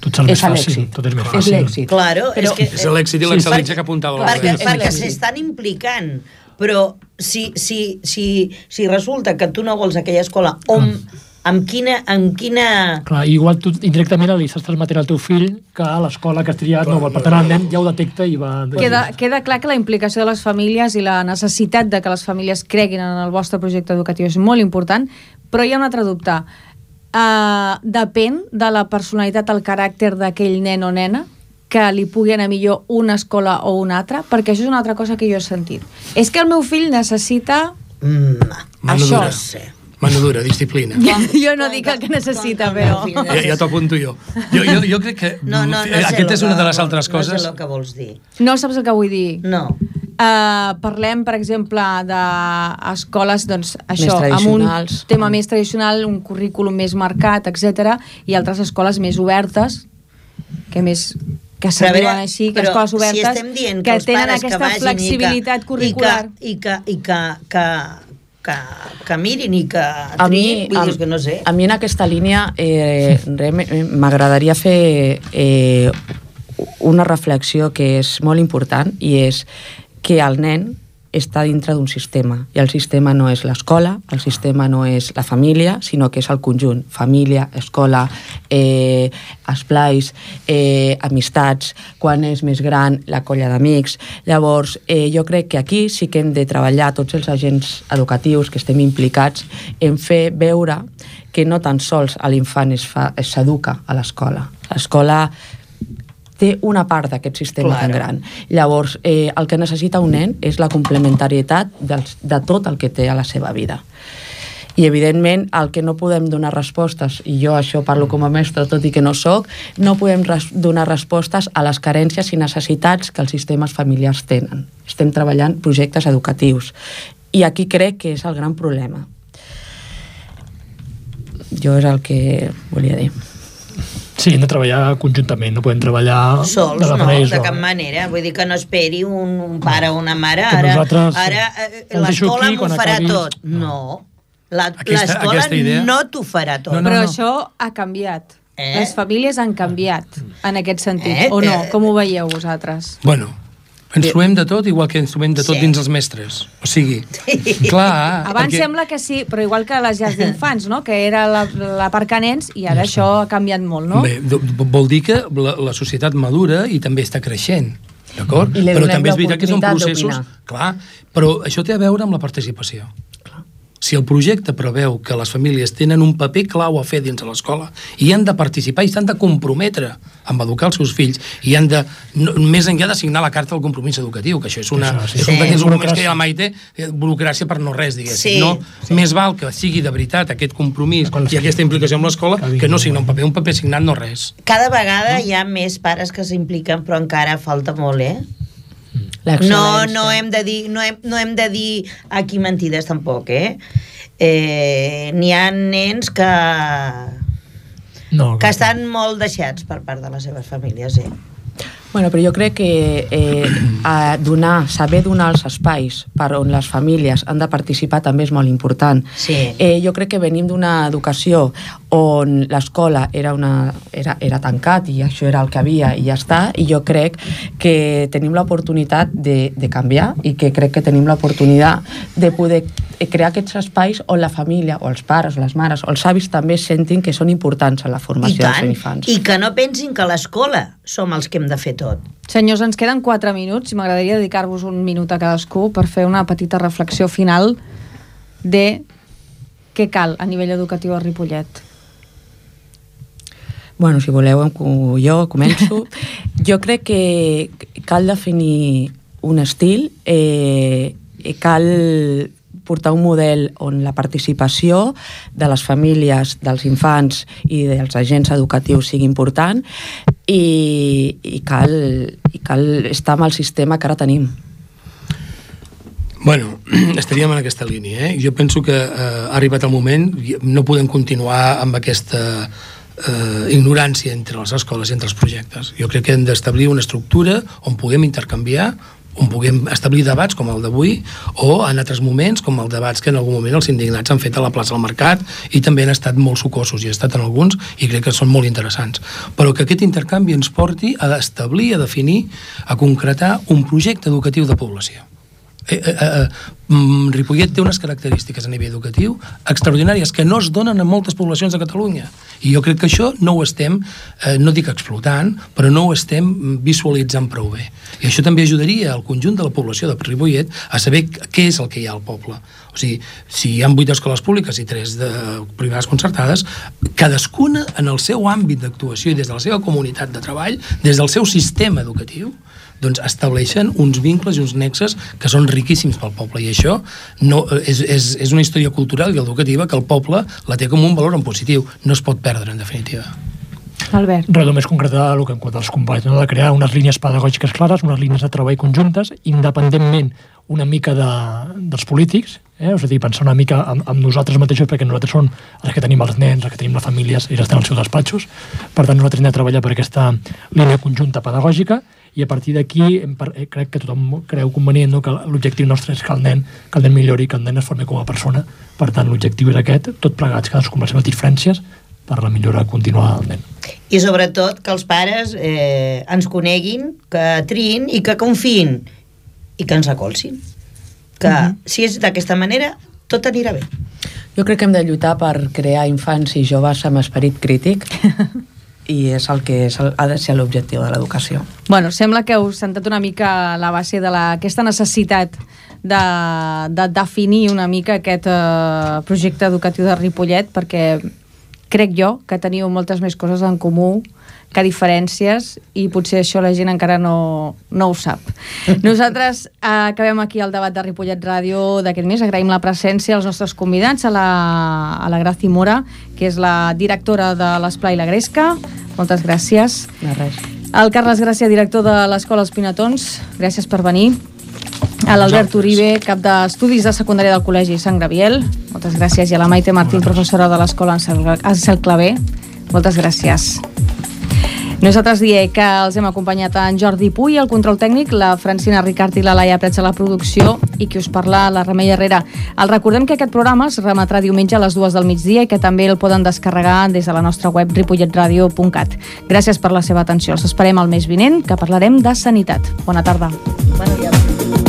Tot és el més és fàcil, l'èxit. tot és més És fàcil. l'èxit. Claro, Però- és que... És l'èxit i Sí, l'excel·lència perquè- que apuntava perquè, perquè s'estan implicant però si, si, si, si resulta que tu no vols aquella escola on, amb quina, amb quina Clar, igual tu indirectament li estàs transmetent al teu fill que a l'escola que has triat no vol. Per tant, el nen ja ho detecta i va... Queda, queda clar que la implicació de les famílies i la necessitat de que les famílies creguin en el vostre projecte educatiu és molt important, però hi ha un altre dubte. Uh, depèn de la personalitat, el caràcter d'aquell nen o nena que li pugui anar millor una escola o una altra, perquè això és una altra cosa que jo he sentit. És que el meu fill necessita Mm, Mano Això. dura. sí. Mano dura, disciplina. jo no dic el que necessita, però... Ja, ja t'ho apunto jo. Jo, jo. jo crec que No, no, no sé aquesta lo és una de les vol- altres No coses... sé el que vols dir. No saps el que vull dir? No. Uh, parlem, per exemple, d'escoles doncs, això, amb un tema més tradicional, un currículum més marcat, etc i altres escoles més obertes, que més que a veure, diuen així, que escoles obertes, si estem dient que, que tenen que aquesta vagin flexibilitat i que, curricular. I que, i que, i que, que, que, que mirin i que a triïn, mi, vull a, dir, que no sé. a mi en aquesta línia eh, m'agradaria fer eh, una reflexió que és molt important i és que el nen està dintre d'un sistema. I el sistema no és l'escola, el sistema no és la família, sinó que és el conjunt. Família, escola, eh, esplais, eh, amistats quan és més gran, la colla d'amics. Llavors eh, jo crec que aquí sí que hem de treballar tots els agents educatius que estem implicats en fer veure que no tan sols l'infant s'educa a l'escola. L'escola té una part d'aquest sistema Claro. tan gran. Llavors, eh, el que necessita un nen és la complementarietat dels, de tot el que té a la seva vida. I, evidentment, el que no podem donar respostes, i jo això parlo com a mestre, tot i que no sóc, no podem res donar respostes a les carències i necessitats que els sistemes familiars tenen. Estem treballant projectes educatius. I aquí crec que és el gran problema. Jo és el que volia dir. Sí, hem de treballar conjuntament, no podem treballar Sols, de la no, manera de isolada. cap manera. Vull dir que no esperi un, un pare o una mare. Que Ara, nosaltres ara eh, l'escola m'ho farà acabis- tot. No. L'escola no t'ho farà tot. No, no, Però no. això ha canviat. Eh? Les famílies han canviat en aquest sentit, Eh? o no? Eh? Com ho veieu vosaltres? Bueno, ens trobem de tot igual que ens trobem de tot Sí. dins els mestres. O sigui, clar... Abans perquè- sembla que sí, però igual que les llars d'infants, no? que era la, la part que nens, i ara això ha canviat molt, no? Bé, vol dir que la, la societat madura i també està creixent, d'acord? Però també és veritat que són processos... Clar, però això té a veure amb la participació. Si el projecte preveu que les famílies tenen un paper clau a fer dins de l'escola i han de participar i s'han de comprometre amb educar els seus fills i han de, no, més enllà de signar la carta del compromís educatiu, que això és, una, Això, sí. és un Sí. d'aquells moments que Burocràcia. hi ha Maite, eh, burocràcia per no res, diguéssim. Sí, no? sí. Més val que sigui de veritat aquest compromís Quan i aquesta implicació amb l'escola Que no signar un paper, un paper signat no res. Cada vegada hi ha més pares que s'impliquen, però encara falta molt, eh? No, no hem de dir, no hem, no hem de dir aquí mentides tampoc, eh? eh N'hi ha nens que, No, que estan molt deixats per part de les seves famílies, eh? Bueno, però jo crec que eh, a donar, saber donar els espais per on les famílies han de participar també és molt important. Sí. Eh, jo crec que venim d'una educació on l'escola era, una, era, era tancat i això era el que havia i ja està, i jo crec que tenim l'oportunitat de, de canviar i que crec que tenim l'oportunitat de poder crear aquests espais on la família, o els pares, o les mares, o els avis també sentin que són importants en la formació dels tant, infants. i que no pensin que l'escola som els que hem de fer tot. Senyors, ens queden 4 minuts i m'agradaria dedicar-vos un minut a cadascú per fer una petita reflexió final de què cal a nivell educatiu a Ripollet. Bueno, si voleu, jo començo. jo crec que cal definir un estil, eh, cal portar un model on la participació de les famílies, dels infants i dels agents educatius sigui important i, i, cal, i cal estar amb el sistema que ara tenim. Bueno, estaríem en aquesta línia. Eh? Jo penso que eh, ha arribat el moment, no podem continuar amb aquesta eh, ignorància entre les escoles i entre els projectes. Jo crec que hem d'establir una estructura on puguem intercanviar, on puguem establir debats com el d'avui o en altres moments com els debats que en algun moment els indignats han fet a la plaça del Mercat i també han estat molt sucosos i he estat en alguns i crec que són molt interessants però que aquest intercanvi ens porti a establir, a definir, a concretar un projecte educatiu de població eh, eh, eh, mm, Ripollet té unes característiques a nivell educatiu extraordinàries que no es donen en moltes poblacions de Catalunya. I jo crec que això no ho estem eh, no dic explotant, però no ho estem visualitzant prou bé. I això també ajudaria al conjunt de la població de Ripollet a saber què és el que hi ha al poble. O sigui, si hi ha 8 escoles públiques i 3 de privades concertades cadascuna en el seu àmbit d'actuació i des de la seva comunitat de treball des del seu sistema educatiu doncs estableixen uns vincles i uns nexes que són riquíssims pel poble i això no, és, és, és una història cultural i educativa que el poble la té com un valor en positiu. No es pot perdre, en definitiva. Albert. Res, només concretar el que en quant als companys, no? de crear unes línies pedagògiques clares, unes línies de treball conjuntes, independentment una mica de, dels polítics, eh? és a dir, pensar una mica amb, amb nosaltres mateixos, perquè nosaltres som els que tenim els nens, els que tenim les famílies, ells estan als seus despatxos, per tant nosaltres hem de treballar per aquesta línia conjunta pedagògica, i a partir d'aquí eh, crec que tothom creu convenient no? que l'objectiu nostre és que el nen que el nen millori, que el nen es formi com a persona per tant l'objectiu és aquest, tot plegats cadascú amb les seves diferències per la millora continuada del nen i sobretot que els pares eh, ens coneguin, que triïn i que confiïn i que ens recolzin que uh -huh. si és d'aquesta manera tot anirà bé jo crec que hem de lluitar per crear infants i joves amb esperit crític i és el que és ha de ser l'objectiu de l'educació. Bueno, sembla que heu sentat una mica la base d'aquesta necessitat de, de definir una mica aquest eh, projecte educatiu de Ripollet perquè crec jo que teniu moltes més coses en comú que diferències i potser això la gent encara no, no ho sap. Nosaltres eh, acabem aquí el debat de Ripollet Ràdio d'aquest mes. Agraïm la presència als nostres convidats, a la, a la Graci Mora, que és la directora de l'Esplai La Gresca. Moltes gràcies. De res. El Carles Gràcia, director de l'Escola Els Pinatons. Gràcies per venir. A l'Albert Uribe, cap d'estudis de secundària del Col·legi Sant Graviel. Moltes gràcies. I a la Maite Martín, professora de l'Escola Ansel Clavé. Moltes gràcies. Nosaltres diem que els hem acompanyat en Jordi Puy, el control tècnic, la Francina Ricard i la Laia Prets a la producció i qui us parla, la Remei Herrera. El recordem que aquest programa es remetrà diumenge a les dues del migdia i que també el poden descarregar des de la nostra web ripolletradio.cat. Gràcies per la seva atenció. Els esperem al mes vinent, que parlarem de sanitat. Bona tarda. Bona dia.